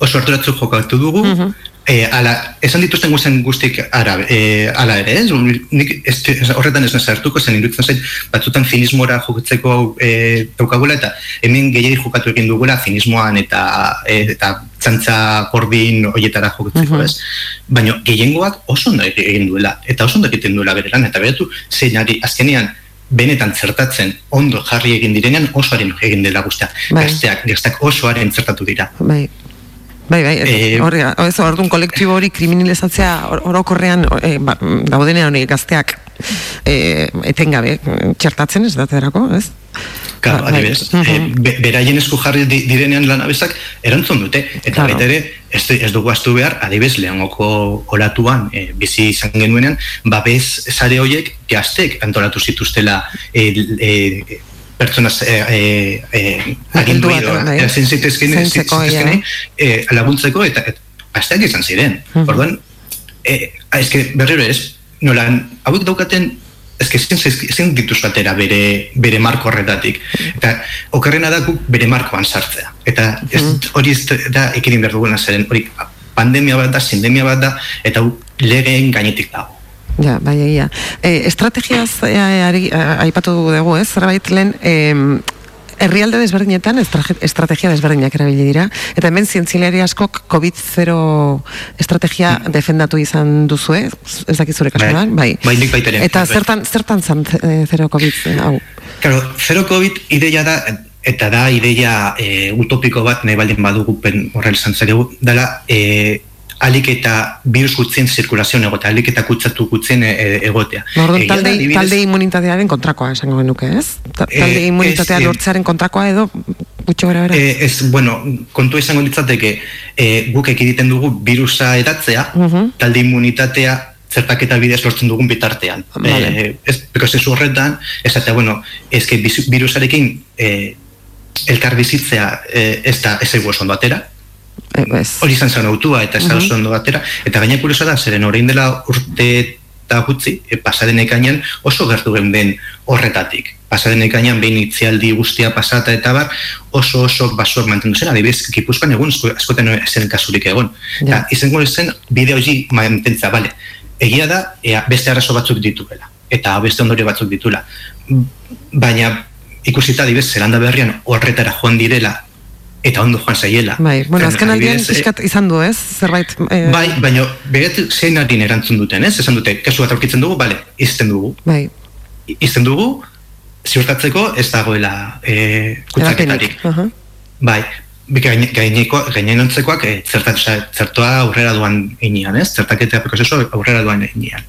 Oso arduratxo jokatu dugu, mhm. E, ala, esan dituzten guzen guztik ara, e, ala ere, ez? Nik ez, horretan ez nazartuko zen irutzen zait, batzutan finismora jokatzeko e, daukagula eta hemen gehiagik jokatu egin dugula finismoan eta e, eta txantza kordin horietara jokatzeko, uh -huh. ez? Baina gehiengoak oso ondo egin duela, eta oso ondo egiten duela bere lan, eta beratu zein ari, azkenean, benetan zertatzen ondo jarri egin direnean osoaren egin dela guztia. Bai. Gazteak, gazteak osoaren zertatu dira. Bai. Bai, bai, Eh, hori, ez orduan kolektibo hori kriminalizatzea or- orokorrean e, ba, daudenean hori gazteak e, etengabe txertatzen ez daterako, ez? Claro, Ba, bai. adibidez, Mhm. eh, be- beraien esku jarri di- direnean lanabesak erantzun dute. Eta Claro. ere, ez, ez dugu astu behar, adibidez, lehengoko olatuan, eh, bizi izan genuenean, babes sare horiek gaztek antolatu zituztela eh, eh, pertsona eh, eh, eh, agindu edo, Zaintzeko, zitezkeen, eh, laguntzeko, eta et, gazteak izan ziren. Mhm. Orduan, eh, eske berriro ez, nolan, hauek daukaten eske ezin dituzu atera bere, bere marko horretatik. Eta okerrena da guk bere markoan sartzea. Eta ez, hori ez da ekidin behar duguna zeren, hori pandemia bat da, sindemia bat da, eta legeen gainetik dago. Ja, bai, egia. E, estrategiaz e, ari, a- aipatu dugu, ez? Zerbait lehen, e, herrialde desberdinetan estrategia desberdinak erabili dira, eta hemen zientzilari askok COVID-0 estrategia defendatu izan duzue, ez dakit zure kasuan, bai. Bai, ere. Eta Bai. zertan, zertan zan e, zero COVID hau? Claro, zero COVID ideia da, eta da ideia e, utopiko bat, nahi baldin badugu pen horrela izan zeregu, dela e, alik eta virus gutzien zirkulazioan egotea, alik eta kutsatu gutzien e, e, egotea. Orduan talde, adibidez, talde immunitatearen kontrakoa esango genuke, ez? Ta- Eh, Talde immunitatea ez, lortzearen kontrakoa edo gutxo gara bera? Eh, ez, bueno, kontu izango litzateke eh, guk ekiditen dugu virusa edatzea, Mhm. talde immunitatea zertaketa bidez lortzen dugun bitartean. Vale. Eh, ez, prozesu horretan, esatea, bueno, ez que bizu- virusarekin eh, elkar bizitzea eh, ez da ez egu oso atera, Eh, ez. hori izan zen autua eta ez da oso ondo batera, eta gaina kuriosa da, zeren orain dela urte eta gutxi, e, pasaren ekainan oso gertu den horretatik. Pasaren ekainan behin itzialdi guztia pasata eta bar, oso oso basoak mantendu zen, adibidez, Gipuzkoan egun asko- askotan ez zen kasurik egon. Ja. Eta izango zen bideo hori mantentza, bale, egia da, ea, beste arrazo batzuk dituela, eta beste ondorio batzuk ditula. Baina ikusita adibidez, zelanda berrian horretara joan direla, eta ondo joan zaiela. Bai, bueno, azken aldian Adibidez, eh, pixkat izan du, ez? Zerbait... Eh, Bai, baina begatu zein harin erantzun duten, ez? Esan dute, kasu bat aurkitzen dugu, bale, izten dugu. Bai, Izten dugu, ziurtatzeko ez dagoela e, kutsaketarik. edapenik. Aha. Bai, gaine, gaineko, gainenontzekoak e, zerta, osea, zertoa aurrera duan inean, ez? Zertaketa prozesu aurrera duan inean.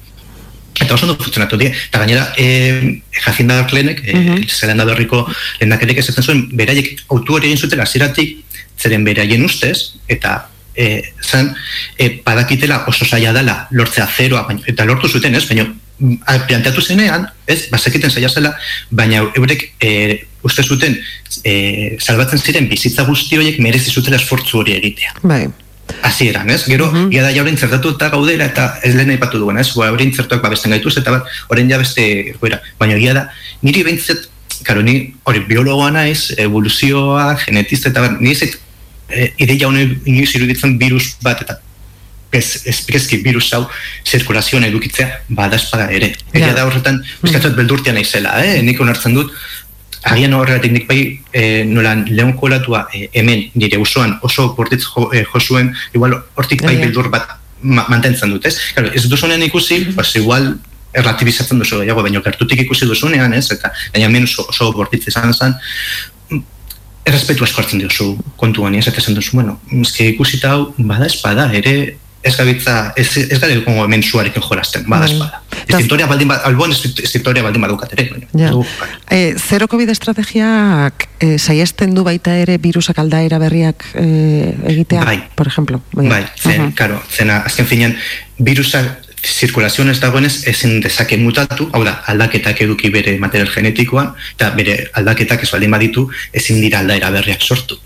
Eta oso ondo funtzionatu die. Eta gainera, e, Jacinda Arlenek, e, Mhm. Zelanda berriko lehendakerek esaten zuen, beraiek autu hori egin zuten hasieratik zeren beraien ustez, eta e, zan, e, badakitela oso zaila dela lortzea zeroa, baina, eta lortu zuten, ez? Baina, mm, planteatu zenean, ez, bazekiten zaila zela, baina eurek e, uste zuten e, salbatzen ziren bizitza guzti horiek merezi zutela esfortzu hori egitea Bai, hasieran, ez? Gero, mm da jauren zertatu eta gaudela eta ez lehen aipatu duen, ez? Ba, orain zertuak babesten gaituz eta bat, orain ja beste goera. Baina egia da, niri behintzat, karo, ni hori biologoa naiz, evoluzioa, genetista eta bat, nire zait, e, ideia honen inoiz iruditzen virus bat eta ez, espreski virus hau zirkulazioan edukitzea bada espada ere. Egia Ja. da horretan, bizkatzat beldurtia naizela, eh? Nik onartzen dut, agian horregatik nik bai e, nolan lehen kolatua e, hemen nire usoan oso bortitz jo, e, josuen, igual hortik bai Ja, ja. beldur bat ma, mantentzen dut, ez? Claro, ez duzunean ikusi, pues igual erlatibizatzen duzu gehiago, baina gertutik ikusi duzunean, ez? Eta baina hemen oso, oso bortitz izan zen, errespetu asko hartzen diozu kontuan, ez? Eta esan duzu, bueno, eske ikusita hau, bada espada, ere ez gabitza, ez, ez gara dugu hemen zuarekin jolasten, bada Bai. espada. Eta- Estintoria baldin bat, alboan estintoria baldin badukat ere, ja. bai. E, zero COVID estrategiak e, saiesten du baita ere virusak aldaera berriak e, egitea, Bai. por ejemplo. Bai, zen, Aha. karo, zena, azken finean, virusa zirkulazioan ez dagoenez ezin dezake mutatu, hau da, aldaketak eduki bere material genetikoan, eta bere aldaketak ez baldin baditu, ezin dira aldaera berriak sortu.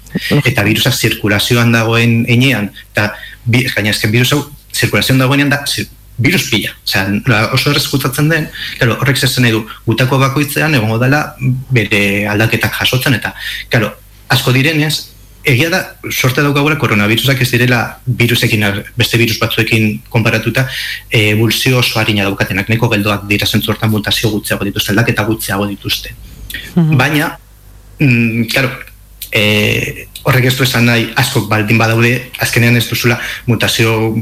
Eta virusa zirkulazioan dagoen enean, eta bi, gaina ezken virus hau zirkulazioan dagoenean da, zir, virus pila. Osea, oso errez gutatzen den, claro, horrek zer nahi du, gutako bakoitzean egongo dela bere aldaketak jasotzen, eta, claro, asko direnez, egia da, sorte daukagula koronavirusak ez direla virusekin, beste virus batzuekin konparatuta, e, evoluzio oso harina daukatenak, neko geldoak dira zentzu hortan mutazio gutxiago dituzte, aldaketa gutxiago dituzte. Baina, mm, claro, e, horrek ez du esan nahi asko baldin badaude, azkenean ez duzula mutazio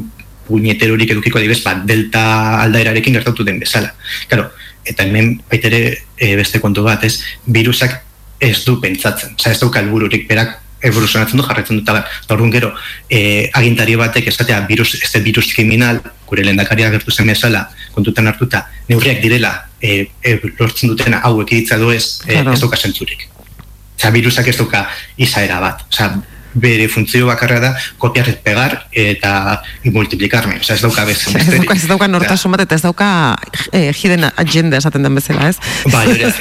puñeterorik edukiko adibez, ba, delta aldaerarekin gertatu den bezala. Claro, eta hemen baitere e, beste kontu bat, ez, virusak ez du pentsatzen, Osea, ez dauka helbururik berak evoluzionatzen du, jarretzen dut, eta orduan gero, e, agintari batek esatea, virus, ez da virus kriminal, gure lehendakaria gertu zen bezala, kontutan hartuta, neurriak direla, e, e, lortzen dutena, hau ekiditza du ez, e, ez duka zentzurik. Osa, virusak ez duka izaera bat. Osa, bere funtzio bakarra da kopiar pegar eta multiplikarme, oza, ez dauka bez ez dauka, ez dauka nortasun bat eta ez dauka eh, hidden agenda esaten den bezala, ez? Ba, hori da,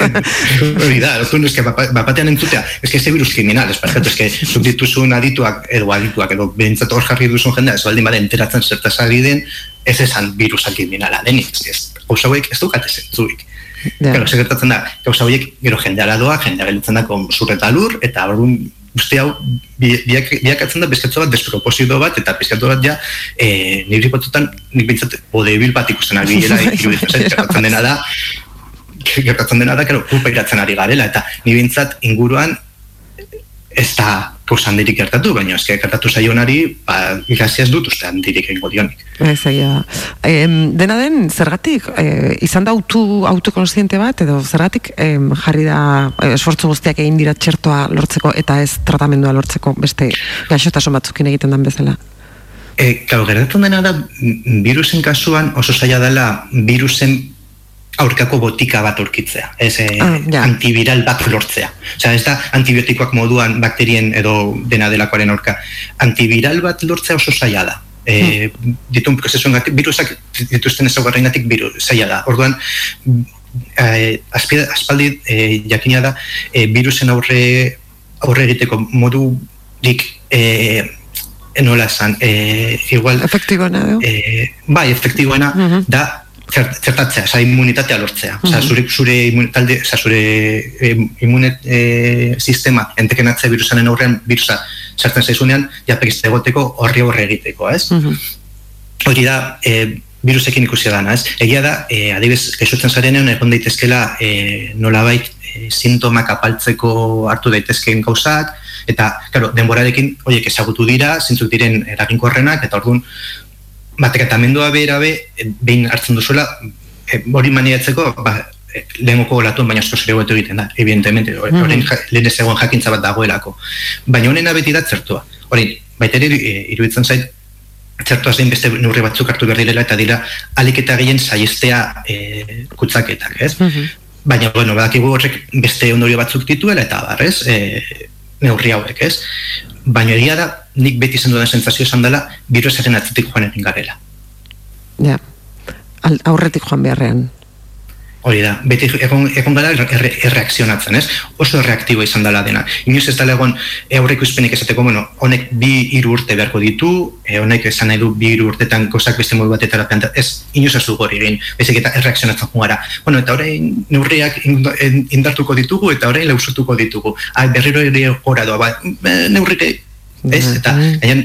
hori da, bapatean entzutea, ez que ez virus kriminal, ez perfecto, ez que subtituzun adituak, edo adituak, edo behintzat hor jarri duzun jendea, ez baldin bada enteratzen zertaz ari den, ez esan virusa kriminala denik, ez, hauek ez dukate zentzuik. Ja. Claro, segertatzen da, gauza horiek gero jendea doa, jendea gelutzen da zurreta lur, eta orduan uste hau biakatzen da bezkatzo bat desproposito bat eta bezkatzo bat ja e, nire batutan nik bintzat bodebil bat ikusten ari gela gertatzen dena da gertatzen dena da kero kulpa iratzen ari garela eta nire bintzat inguruan ez da kausa handirik gertatu, baina ezke gertatu zaionari, ba, ikasiaz dut uste handirik egingo dionik. Ez, dena den, zergatik, e, izan da autu, autokonsiente bat, edo zergatik jarri da e, esfortzu guztiak egin dira txertoa lortzeko eta ez tratamendua lortzeko beste gaixotasun batzukin egiten den bezala? E, gertatzen dena da, virusen kasuan oso zaila dela virusen aurkako botika bat aurkitzea, ez eh, ah, antiviral bat lortzea. Osea, ez da antibiotikoak moduan bakterien edo dena delakoaren aurka. Antiviral bat lortzea oso zaila da. E, hmm. ditun prozesuan virusak dituzten ezaugarren gatik viru, zaila da. Orduan, eh, aspaldi eh, jakina da eh, virusen aurre, aurre egiteko modu dik eh, enola esan, eh, igual... Efektiboena, eh, bai, efektiboena, uh -huh. da zertatzea, oza, immunitatea lortzea. Oza, zure, zure, talde, oza, zure e, imunet e, sistema entekenatzea virusanen aurrean virusa sartzen zaizunean, japekizte egoteko horri horre egiteko, ez? Hori da, e, virusekin ikusia dana, ez? Egia da, e, adibes, kesutzen zarenean, egon daitezkela e, nolabait e, sintomak apaltzeko hartu daitezkeen gauzak, eta, claro, denborarekin, horiek ezagutu dira, zintzuk diren eraginkorrenak, eta orduan, batek eta mendua behera be, behin hartzen duzuela, e, hori maniatzeko, ba, e, lehengoko latuen baina asko zure egiten da, evidentemente, mm -hmm. lehen ez egon jakintza bat dagoelako. Baina honena beti da zertua. Hori, baita ere, iruditzen zait, zertua zein beste neurri batzuk hartu behar direla, eta dira, alik eta gehien saiestea e, kutsaketak, ez? Mm Baina, bueno, badakigu horrek beste ondorio batzuk dituela, eta bar, ez? E, neurri hauek, ez? baina egia da, nik beti zendu den sentzazio esan dela, virusaren atzitik joan egin garela. Ja, aurretik joan beharrean. Hori da, beti egon, egon gara erreakzionatzen, ez? Oso reaktibo izan dela dena. Inoz ez dela egon aurreko izpenik esateko, bueno, honek bi hiru urte beharko ditu, e, honek esan nahi du bi hiru urtetan kozak beste modu batetara plantea, ez, inoz ez du gori egin, bezik eta erreakzionatzen jugara. Bueno, eta orain neurriak indartuko ditugu, eta orain lausutuko ditugu. Ah, berriro ere gora doa, ba, neurrik ez? Eta gaian,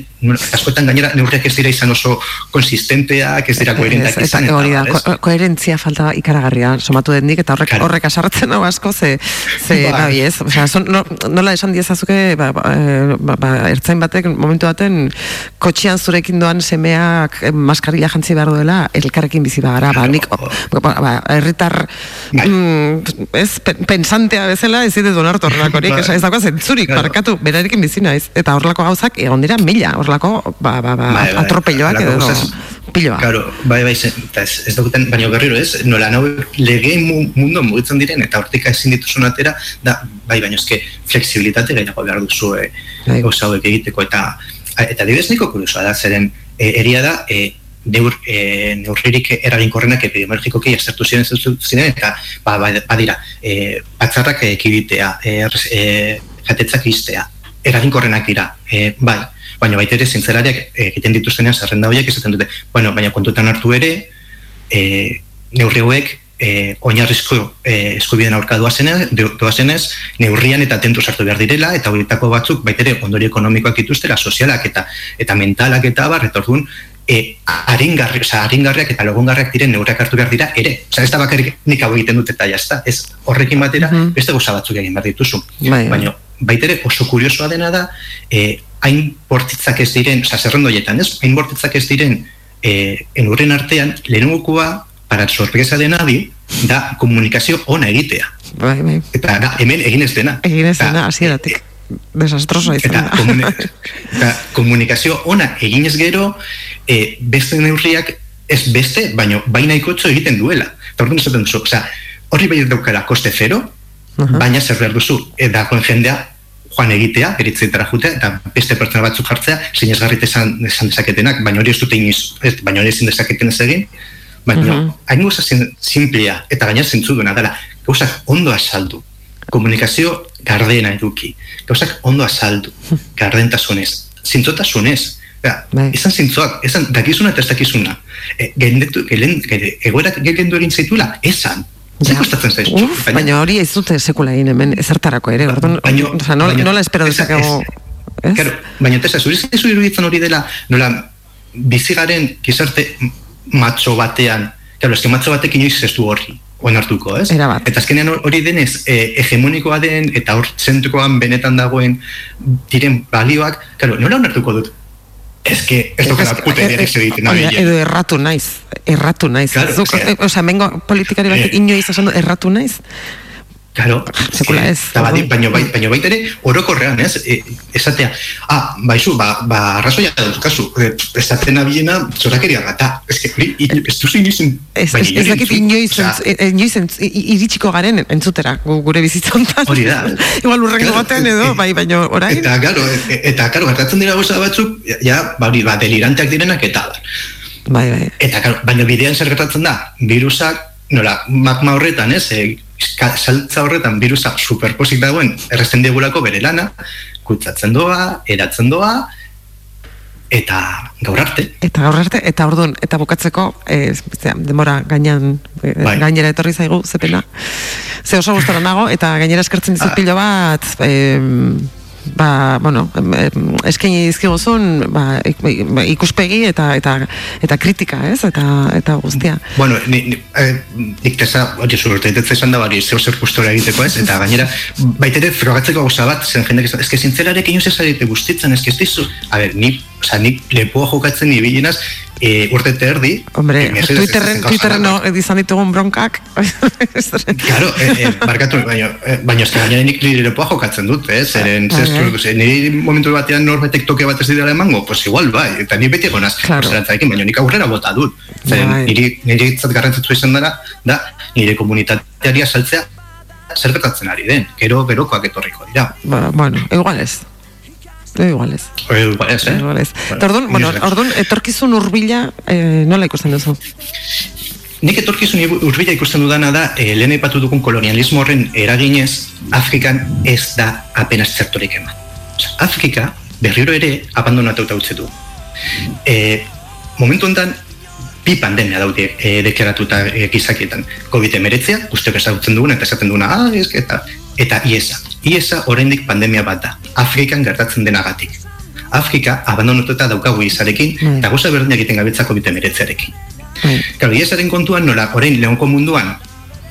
askotan gainera neurriak ez dira izan oso konsistenteak, ez dira koherentak izan. Eta, hori da, ko koherentzia falta ikaragarria somatu den eta horrek, claro. horrek asartzen hau asko, ze, ze ba. bai, ez? O sea, son, no, nola esan diezazuke, ba, ba, eh, ba, ba, ertzain batek, momentu baten, kotxian zurekin doan semeak eh, maskarilla jantzi behar duela, elkarrekin bizi bagara, ba, nik, ba, ba, erritar, bai. mm, ez, pensantea bezala, ez dut donartu horrelakorik, bai. ez dagoa zentzurik, claro. barkatu, berarekin bizi naiz, eta horrelako gauzak egon dira mila, horrelako ba, ba, ba, bai, bai, atropelloak edo piloa. Claro, bai, bai, ez, ez dukuten, baina berriro ez, nola nau lege mundu mugitzen diren, eta hortika ezin dituzun atera, da, bai, baina ezke flexibilitate gainako behar duzu e, bai. hauek egiteko, eta eta dibes niko kuriosoa da, zeren e, eria da, e, neur, e, neurririk eraginkorrenak epidemiologikoki aztertu ziren ziren, eta ba, ba, badira, e, batzarrak ekibitea, e, e, jatetzak iztea, eraginkorrenak dira, e, bai, baina baita ere zintzerariak egiten dituztenean zerrenda horiek izaten dute, bueno, baina kontutan hartu ere, e, neurri hauek e, oinarrizko e, eskubiden aurka doazenez, neurrian eta tentu sartu behar direla, eta horietako batzuk baita ere ondori ekonomikoak dituztela, sozialak eta eta mentalak eta bar, eta orduan, e, aringarri, oza, aringarriak eta logungarriak diren neurriak hartu behar dira, ere. Oza, ez da bakarrik nik hau egiten dut eta jazta, ez horrekin batera, mm -hmm. beste goza batzuk egin behar dituzu. Bai, bai. Baina, baitere oso kuriosoa dena da, e, hain bortitzak ez diren, oza, zerrendoietan, ez? Hain bortitzak ez diren, e, enurren artean, lehenugukua, para sorpresa de nadie, da komunikazio ona egitea. Bai, bai. Eta da, hemen egin ez dena. Egin ez dena, hasi E, desastroso izan eta, da. komuni, eta komunikazio ona eginez gero e, beste neurriak ez beste, baino baina ikotzo egiten duela. Eta orduan esaten duzu, osea, horri bai daukala koste zero, Aha. baina zer behar duzu, e, dagoen jendea joan egitea, eritzetara jutea, eta beste pertsona batzuk jartzea, sinesgarrit esan, esan dezaketenak, baina hori ez dute inoiz, ez, baina hori ezin dezaketen ez egin, baina uh Mhm. hain gauza zin- simplea, eta gaina zentzu duena dela, gauzak ondo asaldu, komunikazio gardena eduki, gauzak ondo asaldu, gardentasunez, zintzotasunez, Ja, Bai. izan zintzoak, izan dakizuna eta ez dakizuna. E, gendetu, gelen, gele, egoerak gendu egin zaitula, esan. Ja. kostatzen zaizu? Uf, baina hori ez dute sekula egin hemen ezertarako ere. Orduan, Baino- osea, nola, baino- nola espero ez- dezakegu, ez? Claro, baina tesa, zuri zaizu iruditzen hori dela, nola, bizigaren gizarte matxo batean, claro, eske matxo batek inoiz ez du horri, onartuko, ez? Erabat. Eta azkenean hor- hori denez, e, hegemonikoa den, eta hor zentukoan benetan dagoen diren balioak, claro, nola onartuko dut? Ez que, ez dokala Ez- puta idea ez egiten. Edo erratu naiz, erratu naiz. Claro, Zuk, eske- e, osea, mengo politikari batek Eh. inoiz esan du erratu naiz. Claro, Sekula ez, Eta badi, baino, bai, baino baita ere, orokorrean, ez? E, esatea, ah, baizu, ba, ba, arrazoia daukazu, e, esaten abiena, zorakeria gata. Ez que, ez duzu inoiz... Ez, ez, ez dakit inoiz, entz- e- inoiz iritsiko garen entzutera gu- gure bizitzontan. Hori da. Igual urrengo Claro, batean e- edo, e- bai, baino orain. Eta, claro, e- eta, claro, gertatzen dira gauza batzuk, ja, ba, hori, ba, deliranteak direnak eta da. Bai, bai. Eta, claro, baina bidean zer gertatzen da, virusak, nola, magma horretan, ez, e, saltza horretan virusa superposik dagoen, erresten digulako bere lana, kutsatzen doa, eratzen doa, eta gaur arte. Eta gaur arte, eta orduan, eta bukatzeko, eh, zera, demora gainan, eh, Bai. gainera etorri zaigu, zepena. Ze oso gustora nago, eta gainera eskertzen dizut Ah. pilo bat, em, ba, bueno, eskaini dizkiguzun, ba, ik- ba, ikuspegi eta eta eta kritika, ez? Eta eta guztia. Bueno, ni, ni, eh, nik tesa, hori zurte, esan da bari, zeu zer gustora egiteko ez, eta gainera, baitere frogatzeko gauza bat, zen jendeak esan, eske zintzelarek inoz ez zarete gustitzen, eske ez dizu, a ber, ni, oza, ni lepoa jokatzen ni bilinaz, e, urte eta erdi, Hombre, que mesedez Twitterren, ez Twitterren no, izan ditugun bronkak. Claro, eh, eh, barkatu, baina, eh, baina eske gainera nik nire lepoa jokatzen dut, eh, zeren, Bai, bai. zestu, ze, niri momentu batean norbetek toke bat ez dira emango, pues igual, bai, eta ni beti egonaz, Claro. baina nik aurrera bota dut, zeren, Bai. niri, niri itzat garrantzitsu izan dara, da, nire komunitateari saltzea, zer gertatzen ari den, gero, gerokoak etorriko dira. ba, bueno, igual ez. Igual ez. Eh, igual ez, eh? Igual ez. Eta orduan, ni bueno, orduan, etorkizun urbila eh, nola ikusten duzu? Nik etorkizun urbila ikusten dudana da, eh, lehen aipatu dugun kolonialismo horren eraginez, Afrikan ez da apenas zertorik eman. Afrika berriro ere abandonatuta utzi du. E, momentu honetan, bi pandemia daude e, deklaratuta e, gizakietan. COVID-19, guztiok ezagutzen duguna eta esaten duguna, ah, ez, eta, eta IESA. IESA oraindik pandemia bat da, Afrikan gertatzen denagatik. Afrika abandonatuta daukagu izarekin, Bai. eta gauza berdinak egiten gabiltza COVID-19arekin. Bai. Claro, IESaren kontuan nola, orain leonko munduan,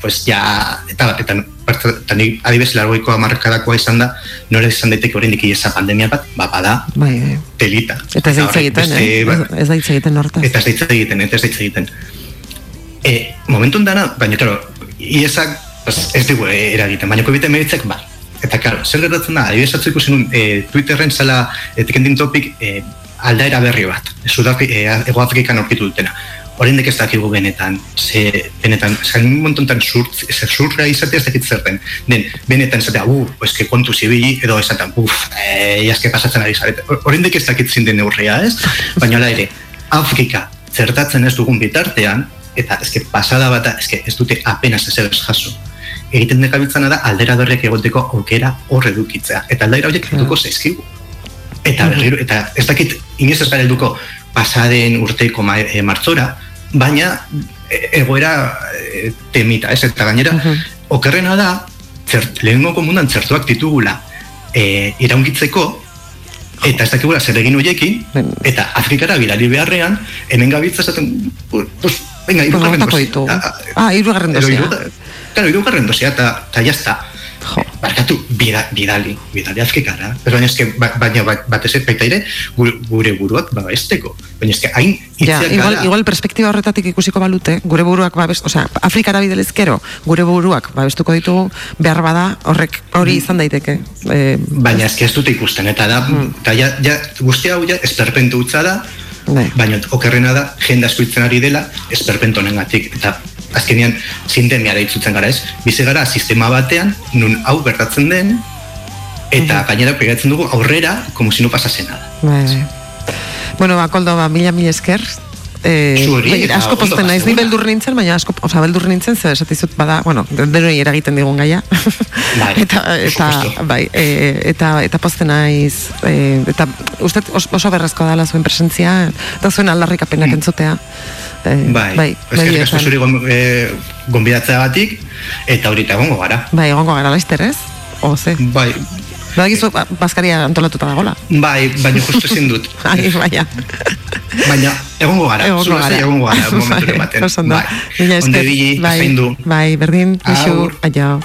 pues ja, eta, eta, eta, adibes largoiko amarkadakoa izan da, nola izan daiteke oraindik IESA pandemia bat, ba, bada, Bai, bai. telita. Eta ez da horrek egiten, eh? Ez- Ez egiten hortaz. Eta ez da egiten, eta ez da egiten. E, momentu dana, baina, claro, IESak pues, ez dugu eh, eragiten, baina COVID emeritzek, ba. Eta, claro, zer gertatzen da, adibidez atzu ikusi nun, e, Twitterren zala etikendin topik e, aldaera berri bat, Sudafri, e, Ego Afrikan aurkitu dutena. Oraindik ez dakigu benetan, ze, benetan, zain montontan zurt, ze zurra izatea ez dakit zer den. Den, benetan esatea, uh, que kontu zibili, edo esaten, uf, eh, jaske pasatzen ari zarete. Oraindik ez dakit zin den neurria, ez? Baina ere, Afrika zertatzen ez dugun bitartean, eta eske pasada bata, eske ez dute apenas ez ez jaso. Egiten dekabiltzana da aldera berriak egoteko aukera hor edukitzea. Eta aldera horiek eduko zaizkigu. Eta berriro, eta ez dakit inoiz ez gara helduko pasaden urteko ma, e, martzora, baina e, egoera e, temita, ez? Eta gainera, Mhm. okerrena da, zert, lehenengo komundan txertuak ditugula e, iraungitzeko, eta ez dakigula zer egin horiekin, Ben- eta Afrikara bidali beharrean, hemen gabiltza esaten, pues, venga, irugarren ditugu. Ah, Ah, hirugarren edo dosia. hiruga- Claro, irugarren dosia, eta, jazta. Jo. barkatu, bida, bidali, bidali azkekara. Pero baina eske, ba, baina ba, batez ez baita ere, gure, gure buruak babesteko. Baina eske, hain Ja, igual, gara. igual perspektiba horretatik ikusiko balute, gure buruak babest, osea, Afrikara bidelezkero, gure buruak babestuko ditugu, behar bada, horrek hori izan daiteke. E, Baina eske ez dute ikusten, eta da, eta ja, ja, guzti hau ja, esperpentu utza da, Bai. baina okerrena da, jende asko ari dela, esperpentu honengatik eta azkenean sindemiara itzutzen gara ez, bizi gara sistema batean, nun hau gertatzen den, eta gainera pegatzen dugu aurrera, como si no pasase nada. Bai, bai. Bueno, ba, koldo, ba, mila mila esker. Eh, Zuri, bai, eta asko posten naiz, ni beldur nintzen, baina asko, oza, beldur nintzen, zer esatizut bada, bueno, denoi eragiten digun gaia. Bai, eta, por eta, supuesto. bai, e, eta, eta posten naiz, e, eta uste os- oso berrezko dala zuen presentzia, eta zuen aldarrikapenak entzutea. E, Bai, bai, eskerrik asko begietan. zuri gon, e, gonbidatzeagatik, eta horita egongo gara. Bai, egongo gara laizter, ez? Oze. Bai, Badakizu, ba, Baskaria antolatuta dagola. bai, baina justu ezin dut. Ai, baina. Baina, egongo gara, Egongo gara. egongo gara, momentu Bai, ematen. oso ondo. Bai, Mila esker. bai, bai, berdin, Agur. aio.